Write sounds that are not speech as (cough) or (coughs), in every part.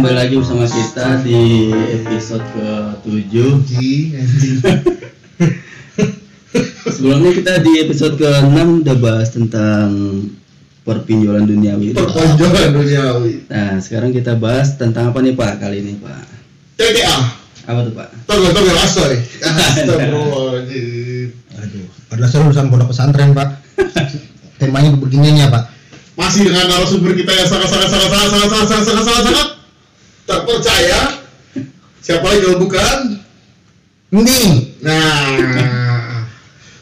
kembali lagi bersama kita di episode ke-7 anjing anjing Sebelumnya kita di episode ke-6 udah bahas tentang perpinjolan duniawi perpanjangan duniawi Nah sekarang kita bahas tentang apa nih Pak kali ini Pak TTA Apa tuh Pak? togel togel asoy astagfirullahaladzim Aduh, adalah urusan pondok pesantren, Pak. Temanya begininya, Pak. masih dengan narasumber kita yang sangat sangat sangat sangat sangat sangat sangat sangat sangat terpercaya siapa lagi kalau bukan Mending. nah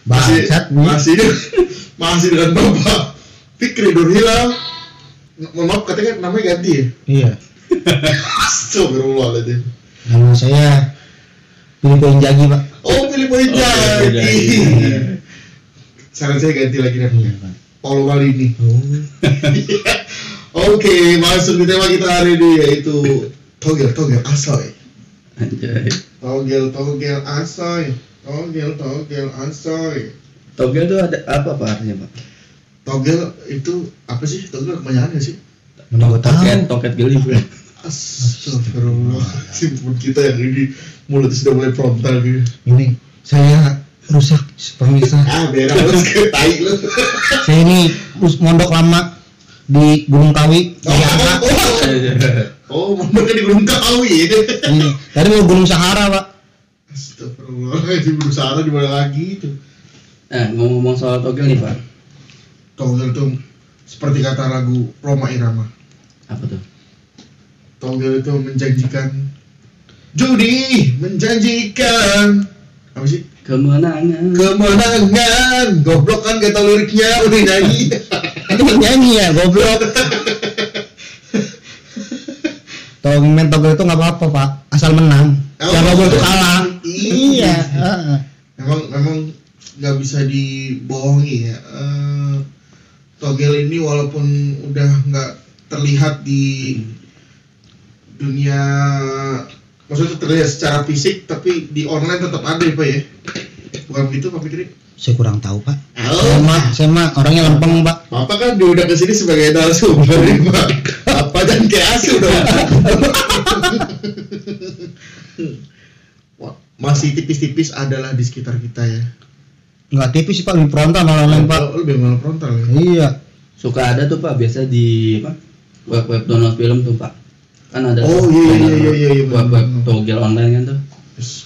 masih (laughs) Bangsat, masih (laughs) masih dengan bapak Fikri mohon maaf katanya namanya ganti ya Iya. (laughs) Astagfirullahaladzim Nama saya Filipo Injagi, Pak. Oh, pilih poin Oke, jadi. jadi. Saran saya ganti lagi namanya. Pak. Paulo Malini. Oh. Oke, masuk di tema kita hari ini yaitu togel togel asoy. Anjay Togel togel asoy. Togel togel asoy. Togel tuh ada apa Pak artinya Pak? Togel itu apa sih? Togel kebanyakan ya sih? Tahu. Toket, toket geli Pak Astagfirullahaladzim pun kita yang ini mulutnya sudah mulai frontal gitu. Ini saya rusak pemirsa. Ah, berak lu ke tai lu. Saya ini mondok lama di Gunung Kawi. Oh, Di Angka. oh, oh, mereka di Gunung Kawi ya. Ini. Tadi mau Gunung Sahara, Pak. Astagfirullahaladzim berusaha di mana lagi itu Nah ngomong-ngomong soal togel nih Pak Togel itu seperti kata lagu Roma Irama Apa tuh? Togel itu menjanjikan Judi menjanjikan Apa sih? Kemenangan Kemenangan Goblok kan gak tau liriknya udah nyanyi Ini nyanyi ya, goblok. Togel main togel itu nggak apa-apa, Pak. Asal menang. Oh. Yang gobel itu kalah. Iya. Memang memang nggak bisa dibohongi ya Eh, Togel ini walaupun udah nggak terlihat di dunia maksudnya terlihat secara fisik tapi di online tetap ada ya pak ya bukan begitu pak Fikri? Saya kurang tahu, Pak. Saya Oh, mah, saya mah orangnya lempeng, Pak. Bapak kan diundang ke sini sebagai narasumber nih pak apa dan kayak asu dong Wah, masih tipis-tipis adalah di sekitar kita ya Nggak tipis sih, Pak. Lebih frontal malah Pak. Oh, lebih malah frontal ya Iya. Suka ada tuh Pak biasa di apa? Web-web download film tuh Pak Kan ada Oh, iya, iya, iya, iya, iya, Web-web benar. togel online kan tuh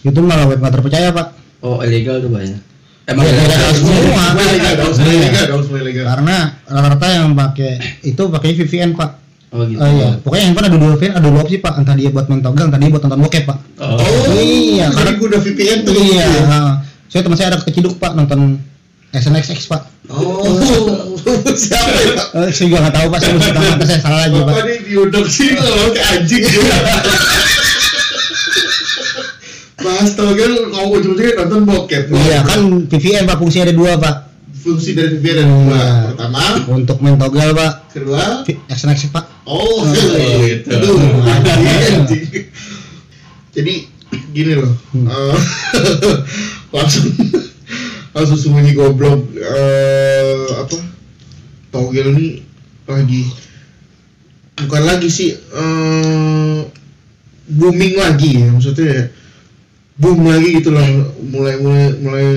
Itu malah web nggak terpercaya, Pak. Oh ilegal tuh Pak ya? Emang Iya, ilegal ilegal semua? semua. Ilegal dong, semua Iya. ilegal dong, semua ilegal. Karena rata-rata yang pakai itu pakai VPN, Pak. Oh gitu Oh iya. Pokoknya handphone ada dua VPN, ada dua opsi, Pak. Entah dia buat main togel, entah dia buat nonton bokep, Pak. Oh, Iya, jadi karena- guna VPN tuh. Iya. gitu ya? ha. Saya teman saya ada keciduk, Pak, nonton SNXX, Pak. Oh, (laughs) siapa ya Pak? Eh, saya juga nggak tahu, Pak. Saya mesti saya salah lagi, Pak. Bapak nih diundang sini loh, kayak anjing gitu. Bahas togel, ngomong ujung-ujungnya nonton bokep. Iya, kan VPN, Pak. Fungsi ada dua, Pak. Fungsi dari VPN ada dua. Iya. Pertama, Untuk main togel, Pak. kedua, V- SNXX, Pak. Oh, gitu. Aduh, anjing, anjing. (laughs) Jadi gini loh, Hmm. eh, (laughs) langsung langsung sembunyi goblok eh, apa? Togel ini lagi bukan lagi sih eh, booming lagi ya maksudnya ya boom lagi gitu lah. Mulai mulai mulai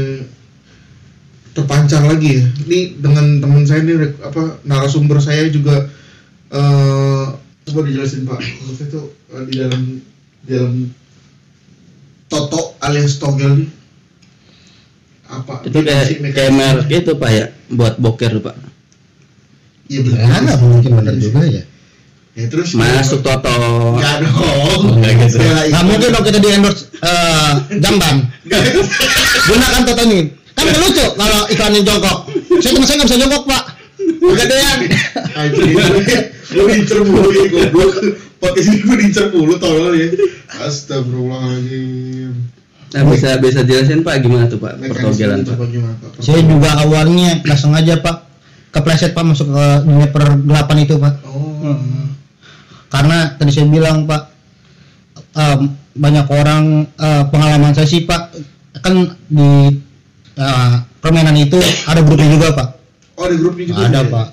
terpancar lagi ya. Ini dengan teman saya ini apa narasumber saya juga eh coba dijelasin pak. Maksudnya tuh eh, di dalam di dalam toto alias togel nih apa Itu kayak kayak merek itu Pak ya? Buat boker Pak. Iya Ya, nggak mungkin benar juga ya. Ya terus Masuk Toto Enggak dong. Nggak gitu. Bela Nggak itu. mungkin dong kita di endorse eh, jamban. Gunakan Toto ini. Kan lucu kalau iklannya jongkok. Saya teman saya nggak bisa jongkok, Pak. Kegedean. Anjing, lu diincer mulu ya goblok. Podcast ini gue diincer mulu tolol ya. Astagfirullahaladzim. Nah bisa bisa jelasin Pak gimana tuh Pak pertogelan Pak coba gimana Pak? Saya juga awalnya nggak sengaja, Pak. Kepleset, Pak, masuk ke dunia pergelapan itu, Pak. Oh. Karena tadi saya bilang, Pak, em, banyak orang eh, pengalaman saya sih, Pak, kan di eh, permainan itu ada grupnya juga, Pak. Oh, ada grupnya juga. Ada, ya? Pak.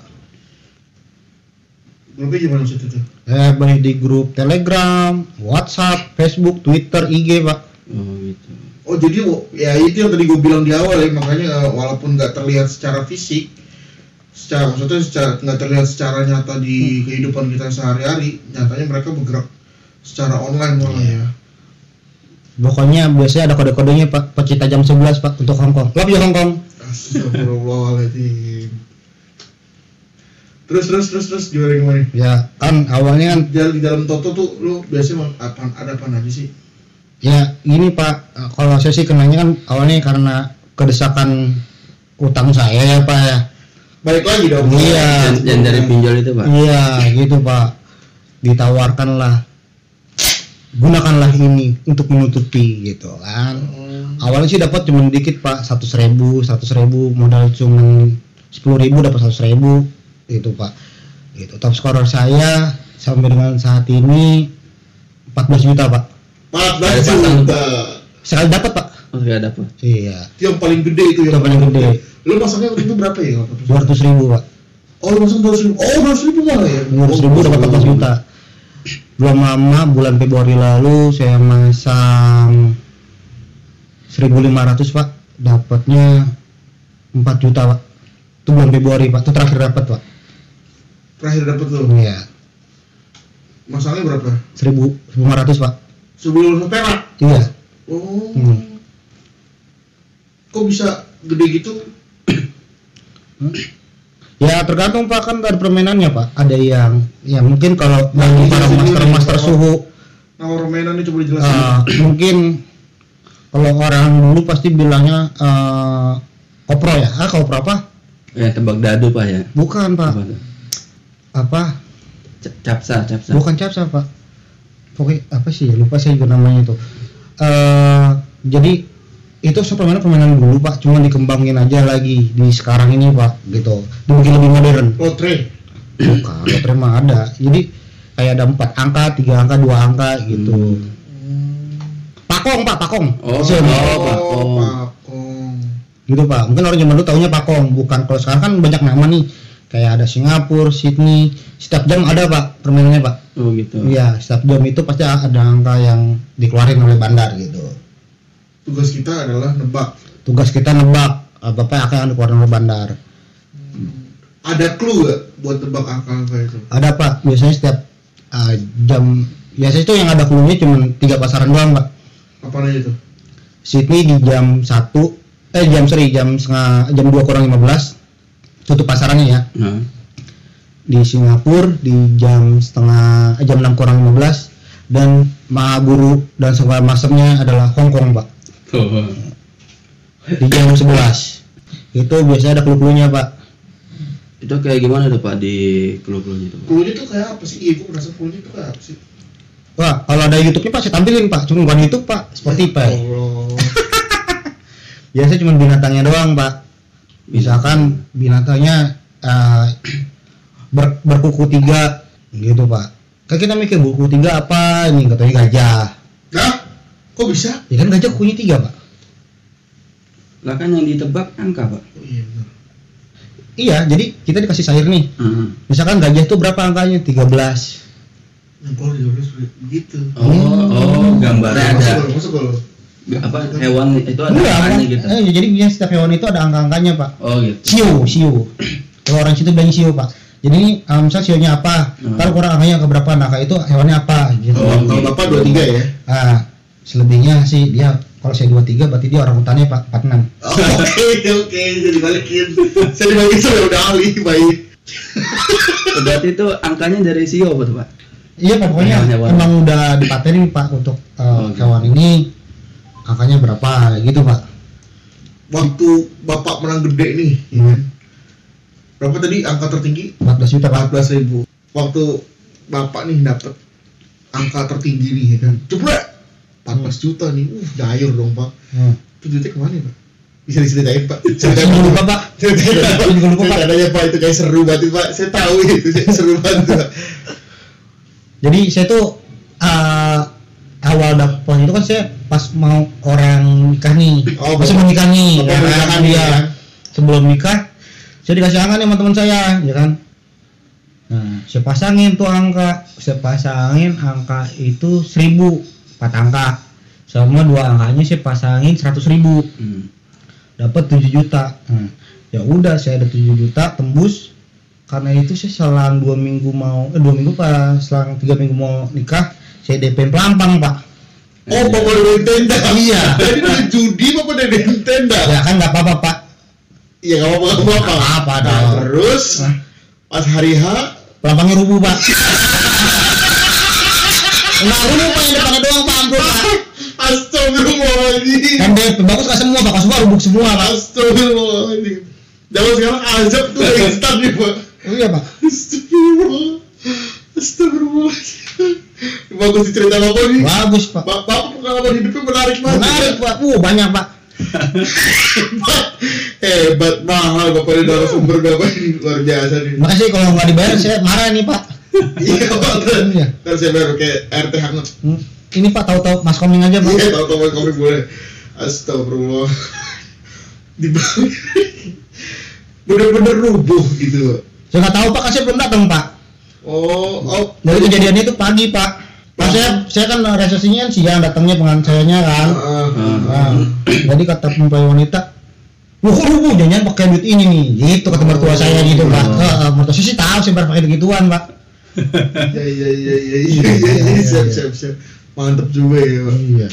grupnya gimana maksudnya tuh Eh, banyak di grup Telegram, WhatsApp, Facebook, Twitter, IG, Pak. Oh gitu. oh jadi ya itu yang tadi gue bilang di awal ya makanya walaupun nggak terlihat secara fisik secara maksudnya secara nggak terlihat secara nyata di kehidupan kita sehari-hari nyatanya mereka bergerak secara online malah ya Pokoknya biasanya ada kode-kodenya, Pak. Pecinta jam 11, Pak, untuk Hong Kong. Love you Hong Kong. Astagfirullahaladzim terus terus terus terus gimana gimana Ya, kan awalnya kan di, di dalam Toto tuh lu biasanya apa ada apa aja sih ya ini Pak, kalau saya sih kenanya kan awalnya karena kedesakan utang saya ya, Pak ya. Balik lagi dong Iya. Dan, dan dari pinjol itu pak. Iya, gitu, Pak. Ditawarkanlah gunakanlah ini untuk menutupi gitu kan. Hmm. Awalnya sih dapat cuma dikit, Pak. 100 ribu, 100 ribu modal cuma 10 ribu dapat 100 ribu itu, Pak. Gitu. Top scorer saya sampai dengan saat ini 14 juta, Pak. 14 Ada juta Sekali dapat, Pak. Oh nggak dapet. Iya. itu yang paling gede itu Yang paling gede. lu masangnya waktu itu berapa ya? 200 ribu, Pak. oh lu masang 200 ribu. Oh 200 ribu malah ya? 200 ribu dapat 14 juta. Belum lama bulan Februari lalu saya masang 1500 pak. Dapatnya 4 juta pak. Itu bulan Februari pak. Itu terakhir dapat pak. Terakhir dapat lu? Iya. Masangnya berapa? 1500 pak. Sebelum perak iya. Oh. Hmm. Kok bisa gede gitu? Ya tergantung pak. Kan ada permainannya pak. Ada yang ya mungkin kalau Nah, bagi para master master Pak. suhu. Nama permainannya coba dijelasin. Eh, mungkin kalau orang dulu pasti bilangnya eh, kopro ya? Ah kopro apa? Ya tebak dadu pak ya. bukan pak. Apa tuh? apa? C- Capsa, capsa. bukan capsa pak. Pokoknya apa sih ya? Lupa saya juga namanya itu. Eh jadi itu sebenarnya permainan dulu pak. Cuma dikembangin aja lagi di sekarang ini pak gitu. Dibikin lebih modern. Lotre. Bukan lotre mah ada. Jadi kayak ada empat angka tiga angka dua angka gitu. Pakong pak pakong. Oh, oh, Pak. pakong. pakong. gitu pak. Mungkin orang zaman dulu taunya pakong. Bukan kalau sekarang kan banyak nama nih. Kayak ada Singapura Sydney. Setiap jam ada pak permainannya pak. Oh gitu. Iya, setiap jam itu pasti ada angka yang dikeluarin oleh bandar gitu. Tugas kita adalah nebak. Tugas kita nebak. Apa apa yang dikeluarin oleh bandar. ada clue gak buat nebak angka-angka itu? Ada pak, biasanya setiap uh, jam biasanya itu yang ada clue cuma tiga pasaran doang pak. apa aja tuh Sydney di jam 1 eh jam sorry jam setengah jam 2 kurang 15 tutup pasarannya ya. Nah, Di Singapura di jam setengah eh, jam 6 kurang 15 dan Mahaguru dan segala masternya adalah Hong Kong pak. Tuh. di jam 11 itu biasanya ada clue-cluenya pak. Itu kayak gimana tuh pak di clue-cluenya tuh? Pak? clue nya tuh kayak apa sih? Gue merasa clue tuh kayak apa sih? Wah kalau ada YouTube-nya pak saya tampilin pak. Cuma bukan YouTube pak. Seperti Ya pak Allah. (laughs) Biasanya cuma binatangnya doang pak. Misalkan binatangnya eh, ber- berkuku tiga gitu pak. Kan kita mikir buku tiga apa? Ini katanya gajah. Nah kok bisa? Ya kan gajah kukunya tiga pak. Lah kan yang ditebak angka pak. oh iya iya jadi kita dikasih sayur nih. Heeh. misalkan gajah itu berapa angkanya? 13 yang kalau di gitu. Oh, oh, gambarnya ada. masuk masuk kalau apa hewan itu ada Enggak, angkanya gitu. Eh, jadi biasanya setiap hewan itu ada angka-angkanya pak. Oh gitu. Siu, siu. Kalau orang situ bilang siu pak. Jadi ini um, misal sionya apa, Hmm. kalau kurang angkanya ke berapa, nah itu hewannya apa? Gitu. oh, kalau bapak dua tiga ya? Nah, selebihnya sih dia kalau saya 23 berarti dia orang hutannya pak 46. oke oke saya dibalikin saya dibalikin saya udah ahli baik (laughs) Berarti itu angkanya dari sio apa tuh pak? Iya pak, pokoknya emang udah dipatenin pak untuk uh, Oh, hewan ini angkanya berapa gitu pak. waktu bapak menang gede nih ya kan? berapa tadi angka tertinggi 14 juta pak. 14 ribu waktu bapak nih dapet angka tertinggi nih ya kan coba 14 juta nih. Uh dayur dong pak. Hmm. itu duitnya ke mana pak? Bisa diceritain pak? Ceritain dulu pak. Pak. Ceritain pak. Ceritanya pak. Itu kayak seru banget pak. Saya tahu itu seru banget pak. Jadi saya tuh uh, awal dapet itu kan saya pas mau orang nikah nih. Oh, pas mau nikah nih. Ya, kan, ya. sebelum nikah saya dikasih angan nih sama teman saya ya kan? Nah saya pasangin tuh angka. Saya pasangin angka itu seribu. 4 angka sama dua angkanya saya pasangin 100 ribu hmm. dapat 7 juta hmm. ya udah saya ada 7 juta tembus karena itu saya selang dua minggu mau eh, dua minggu pak selang tiga minggu mau nikah saya DP pelampang pak Oh, iya. bapak dari tenda. Iya. Jadi dari judi bapak dari tenda. Ya kan nggak apa-apa pak. Iya nggak apa-apa nggak apa-apa. Apa, nah, terus pas hari H pelampangnya rubuh pak. (laughs) Yang depannya doang pak amplop pak. (laughs) astagfirullahaladzim. Kan DP bagus nggak semua pak, kalau semua rubuh semua pak. Astagfirullahaladzim. Zaman sekarang azab tuh udah instan nih, Pak. Oh iya pak. Astagfirullah. Astagfirullahaladzim. Bagus cerita bapak nih. Bagus pak. Bapak bapak pengalaman hidupnya menarik banget. Menarik pak. Uh banyak pak. Hebat. Hebat mahal bapak ini narasumber bapak ini luar biasa nih. Makasih kalau nggak dibayar saya marah nih pak. Iya pak. Kan Iya. kan saya baru kayak RT hangat. Hmm, Ini pak tahu-tahu mas koming aja pak. Iya tahu tahu komik boleh. Astagfirullah. Di bener-bener rubuh gitu. Saya nggak tahu pak, saya belum datang pak. Oh, oh. Dari kejadiannya itu pagi pak. Pas saya saya kan resesinya kan siang datangnya pengantin sayanya kan. Ah, Nah, jadi kata mempelai wanita, Wah, kok rubuh jangan pakai duit ini nih, gitu kata mertua saya gitu pak. Heeh, mertua saya sih tahu baru pakai begituan pak. Iya iya iya iya iya iya iya siap siap siap. Mantap juga ya pak. Iya.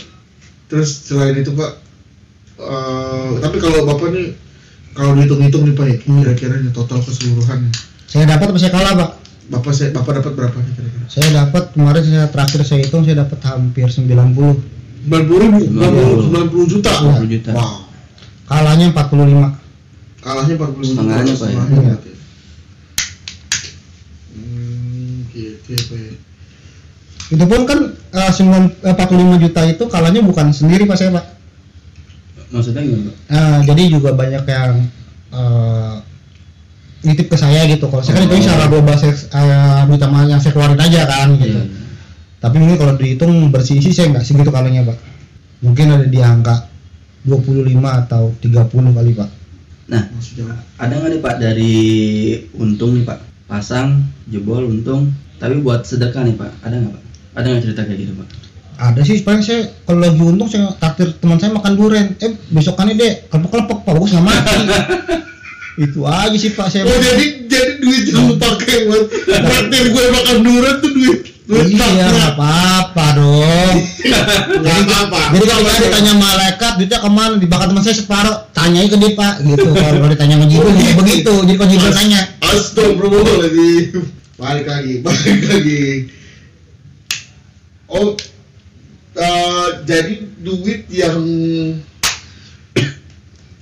Terus selain itu pak, eh, tapi kalau bapak nih kalau dihitung-hitung nih pak ya, Hmm. kira-kira nih total keseluruhan Saya dapat apa saya kalah pak? bapak saya bapak dapat berapa nih kira-kira? Saya dapat kemarin saya terakhir saya hitung saya dapat hampir 90 90 ribu, 90, 90 juta. Iya. 90 juta. Wow. kalahnya 45 Kalahnya 40 juta. Setengahnya, Pak, ya? setengahnya Iya. berarti. Hmm, gitu ya pak ya. itu pun kan 9 eh, 45 juta itu kalahnya bukan sendiri pak saya pak Maksudnya gimana, Pak? Eh, jadi juga banyak yang eh, nitip ke saya gitu kalau saya kan itu secara global saya eh, duit yang saya keluarin aja kan gitu Iya. tapi mungkin kalau dihitung bersih sih saya nggak segitu kalahnya pak mungkin ada di angka 25 atau 30 kali pak Nah, Maksudnya ada nggak nih Pak dari untung nih Pak? Pasang, jebol, untung. Tapi buat sedekah nih Pak, ada nggak Pak? Ada nggak cerita kayak gitu Pak? ada sih paling saya kalau lagi untung saya takdir teman saya makan durian. Eh besokannya deh kelepek-kelepek pak bagus nggak mati. (laughs) Itu aja sih pak saya Oh jadi jadi duit yang pakai buat traktir gue makan durian tuh duit iya takdir. nggak apa-apa dong. (laughs) Nggak apa-apa. jadi kalau saya ditanya malaikat duitnya ke mana? Dibakar teman saya separuh tanyai ke dia pak gitu. Kalau ditanya sama Jibril juga begitu. Jadi kalau Jibril tanya. Astagfirullahaladzim Balik lagi, (laughs) balik lagi. Oh eh, Jadi duit yang (coughs)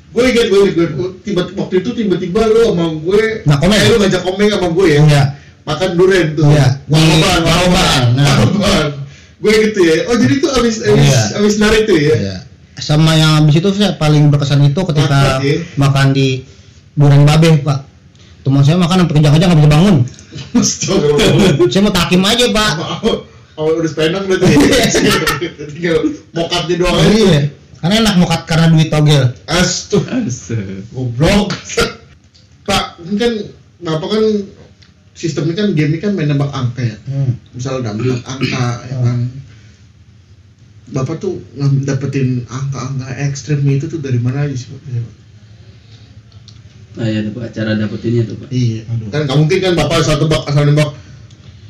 Gue ingat, gue ingat, gue tiba waktu itu tiba-tiba lu sama gue Nah, komen. eh, lu ngajak komeng sama gue ya? Iya. Makan durian tuh. Iya. Waroban, Waroban, Gue gitu ya. Oh jadi tuh abis, abis, Iya. abis narik tuh ya? Iya. sama yang habis itu saya paling berkesan itu ketika Makan, ya? makan di Durian Babe pak. Teman saya makan sampai kejang-kejang nggak bisa bangun Astagfirullah saya mau takim aja pak Oh, udah sepenang berarti? Tinggal mokatnya doang aja iya karena enak cut karena duit togel Astuh, Astaga. goblok. Pak, ini kan Bapak kan sistemnya kan game ini kan main nembak angka ya. hmm. Misalnya dapat angka ya kan. Bapak tuh dapetin angka-angka ekstrim itu tuh dari mana aja sih Pak? Nah ya tuh Pak, cara dapetinnya tuh Pak. Iya. Aduh. Kan nggak mungkin kan Bapak asal tebak asal nembak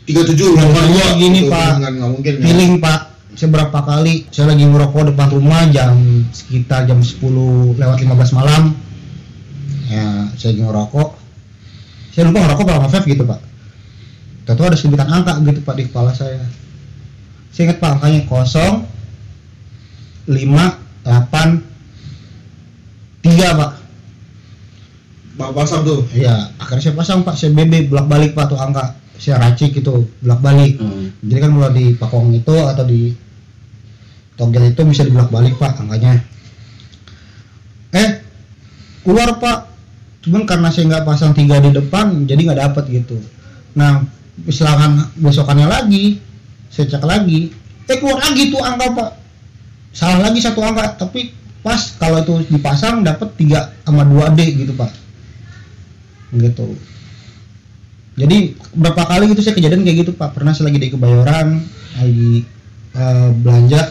tiga tujuh delapan dua Gini, Pak. Kan nggak mungkin. kan? feeling pak saya berapa kali saya lagi ngerokok depan rumah jam sekitar jam 10 lewat 15 malam ya saya lagi ngerokok saya lupa ngerokok berapa vape gitu pak Tahu ada sebutan angka gitu pak di kepala saya saya ingat pak angkanya kosong lima delapan tiga pak Bapak pasang tuh. Iya, akhirnya saya pasang pak, saya BB bolak balik pak tuh angka, saya racik gitu bolak balik. Oh. Jadi kan kalau di pakong itu atau di togel itu bisa dibolak balik pak angkanya. Eh keluar pak, cuman karena saya nggak pasang tiga di depan, jadi nggak dapet gitu. Nah, misalkan besokannya lagi, saya cek lagi, eh keluar lagi tuh angka pak, salah lagi satu angka, tapi pas kalau itu dipasang dapat 3 sama 2 D gitu pak gitu. Jadi berapa kali gitu saya kejadian kayak gitu pak? Pernah saya lagi di kebayoran lagi eh, belanja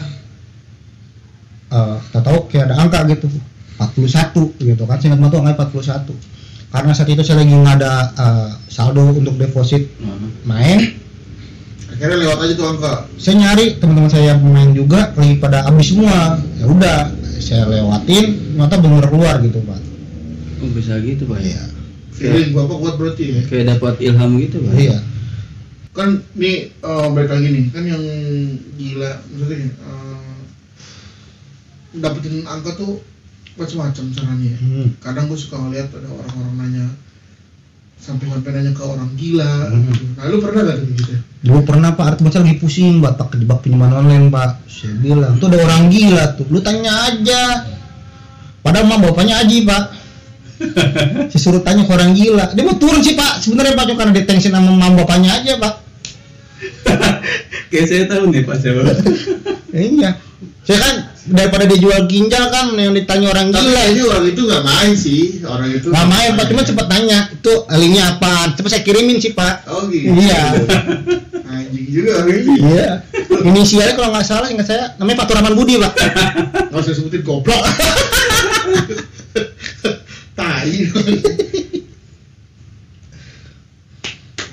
eh tak tahu kayak ada angka gitu 41 gitu kan saya ingat tuh angka 41 karena saat itu saya lagi nggak ada eh, saldo untuk deposit Nah, main. Akhirnya lewat aja tuh angka. Saya nyari teman-teman saya yang main juga lagi pada habis semua. Ya udah saya lewatin ternyata bener keluar gitu pak. Oh bisa gitu pak? Ya iya feeling bapak kuat berarti ya kayak dapat ilham gitu pak iya kan nih eh, balik lagi nih kan yang gila maksudnya eh, dapetin angka tuh macam-macam caranya ya. Hmm. kadang gue suka ngeliat ada orang-orang nanya sampai sampai nanya ke orang gila Hmm. gitu. nah lu pernah gak gitu Dulu pernah pak, Arti Baca lagi pusing pak, pak kejebak pinjaman online pak. Saya bilang, tuh ada orang gila tuh, lu tanya aja. Padahal mah bapaknya Aji pak. (laughs) Saya suruh tanya ke orang gila, dia mau turun sih pak. Sebenarnya pak cuma karena detensi sama mama bapaknya aja pak. (laughs) kayak saya tahu nih pak siapa Ya, (laughs) iya. Saya kan daripada dia jual ginjal kan yang ditanya orang tapi gila. kayaknya orang itu nggak main sih orang itu Nggak main pak, cuma cepet tanya itu linknya apa. Cepet saya kirimin sih pak. oh gitu Iya. anjing juga orang itu Iya. Inisialnya kalau nggak salah ingat saya namanya Pak Turaman Budi pak. nggak usah sebutin goblok tai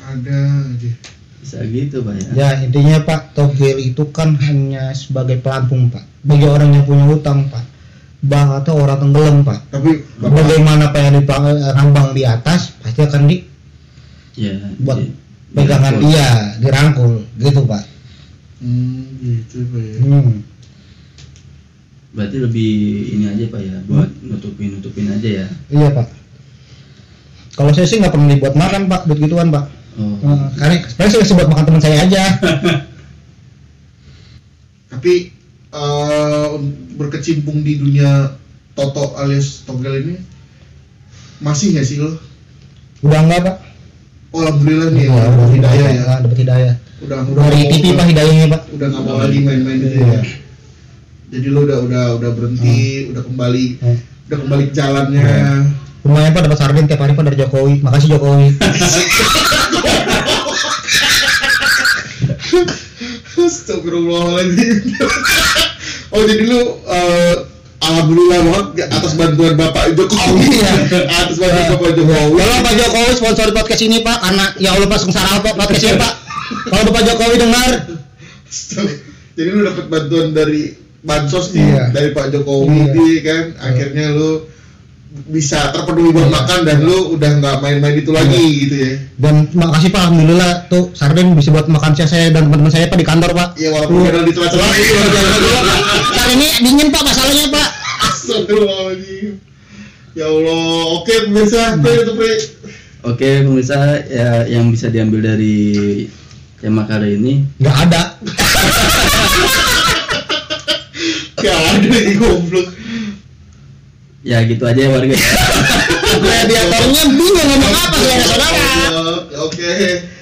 ada aja bisa gitu pak ya? Ya intinya Pak Togel itu kan hanya sebagai pelampung Pak. Bagi orang yang punya utang Pak. Bang atau orang tenggelam Pak. Tapi bapak Bagaimana Pak yang dipambang di atas pasti akan di ya buat di- pegangan dirangkul. dia dirangkul gitu Pak. Hmm, gitu pak ya. Hmm. berarti lebih ini aja pak ya buat nutupin nutupin aja ya? Iya Pak. Kalau saya sih nggak pernah dibuat makan Pak duit gituan Pak oh Eh, karena sebenarnya saya buat makan teman saya aja (laughs) tapi eh, berkecimpung di dunia Toto alias Togel ini masih nggak sih lo? udah enggak Pak Oh, alhamdulillah nih, ya, udah hidayah ya. Dapat hidayah Udah, udah dari TV Pak hidayahnya Pak Udah nggak mau lagi main-main gitu Iya. ya. Jadi lo udah udah udah berhenti, udah kembali, udah kembali ke jalannya. Iya. lumayan Pak dapat sarden tiap hari Pak dari Jokowi makasih Jokowi Astagfirullahaladzim. oh jadi lu eh, alhamdulillah banget atas bantuan Bapak Jokowi. Iya. atas bantuan Bapak Jokowi. Kalau Pak Jokowi sponsori podcast ini Pak, karena ya Allah Pak sengsara apa podcast ini Pak. Kalau Bapak Jokowi dengar, Jadi lu dapat bantuan dari bansos nih Iya. dari Pak Jokowi Iya. kan. Akhirnya lu bisa terpenuhi buat Iya. makan dan lu udah nggak main-main itu lagi gitu ya. dan makasih Pak, alhamdulillah tuh sarden bisa buat makan siang saya dan teman-teman saya Pak di kantor Pak. Ya walaupun Iya. kadang di celah-celah Iya, jangan lupa, Pak. Saat ini dingin Pak masalahnya Pak. Astagfirullahaladzim. Ya Allah, oke pemirsa, itu Pri. Oke pemirsa ya yang bisa diambil dari tema kali ini Nggak ada. (laughs) Gak ada lagi goblok. Ya gitu aja ya warga (laughs) Mediatornya bingung ngomong apa ya saudara. Oke.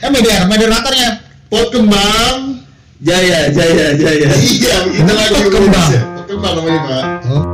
Eh media, moderatornya. Pot kembang. Jaya Jaya Jaya Iya, begitu lagi. Pot kembang. Pot kembang namanya, Pak. Oh.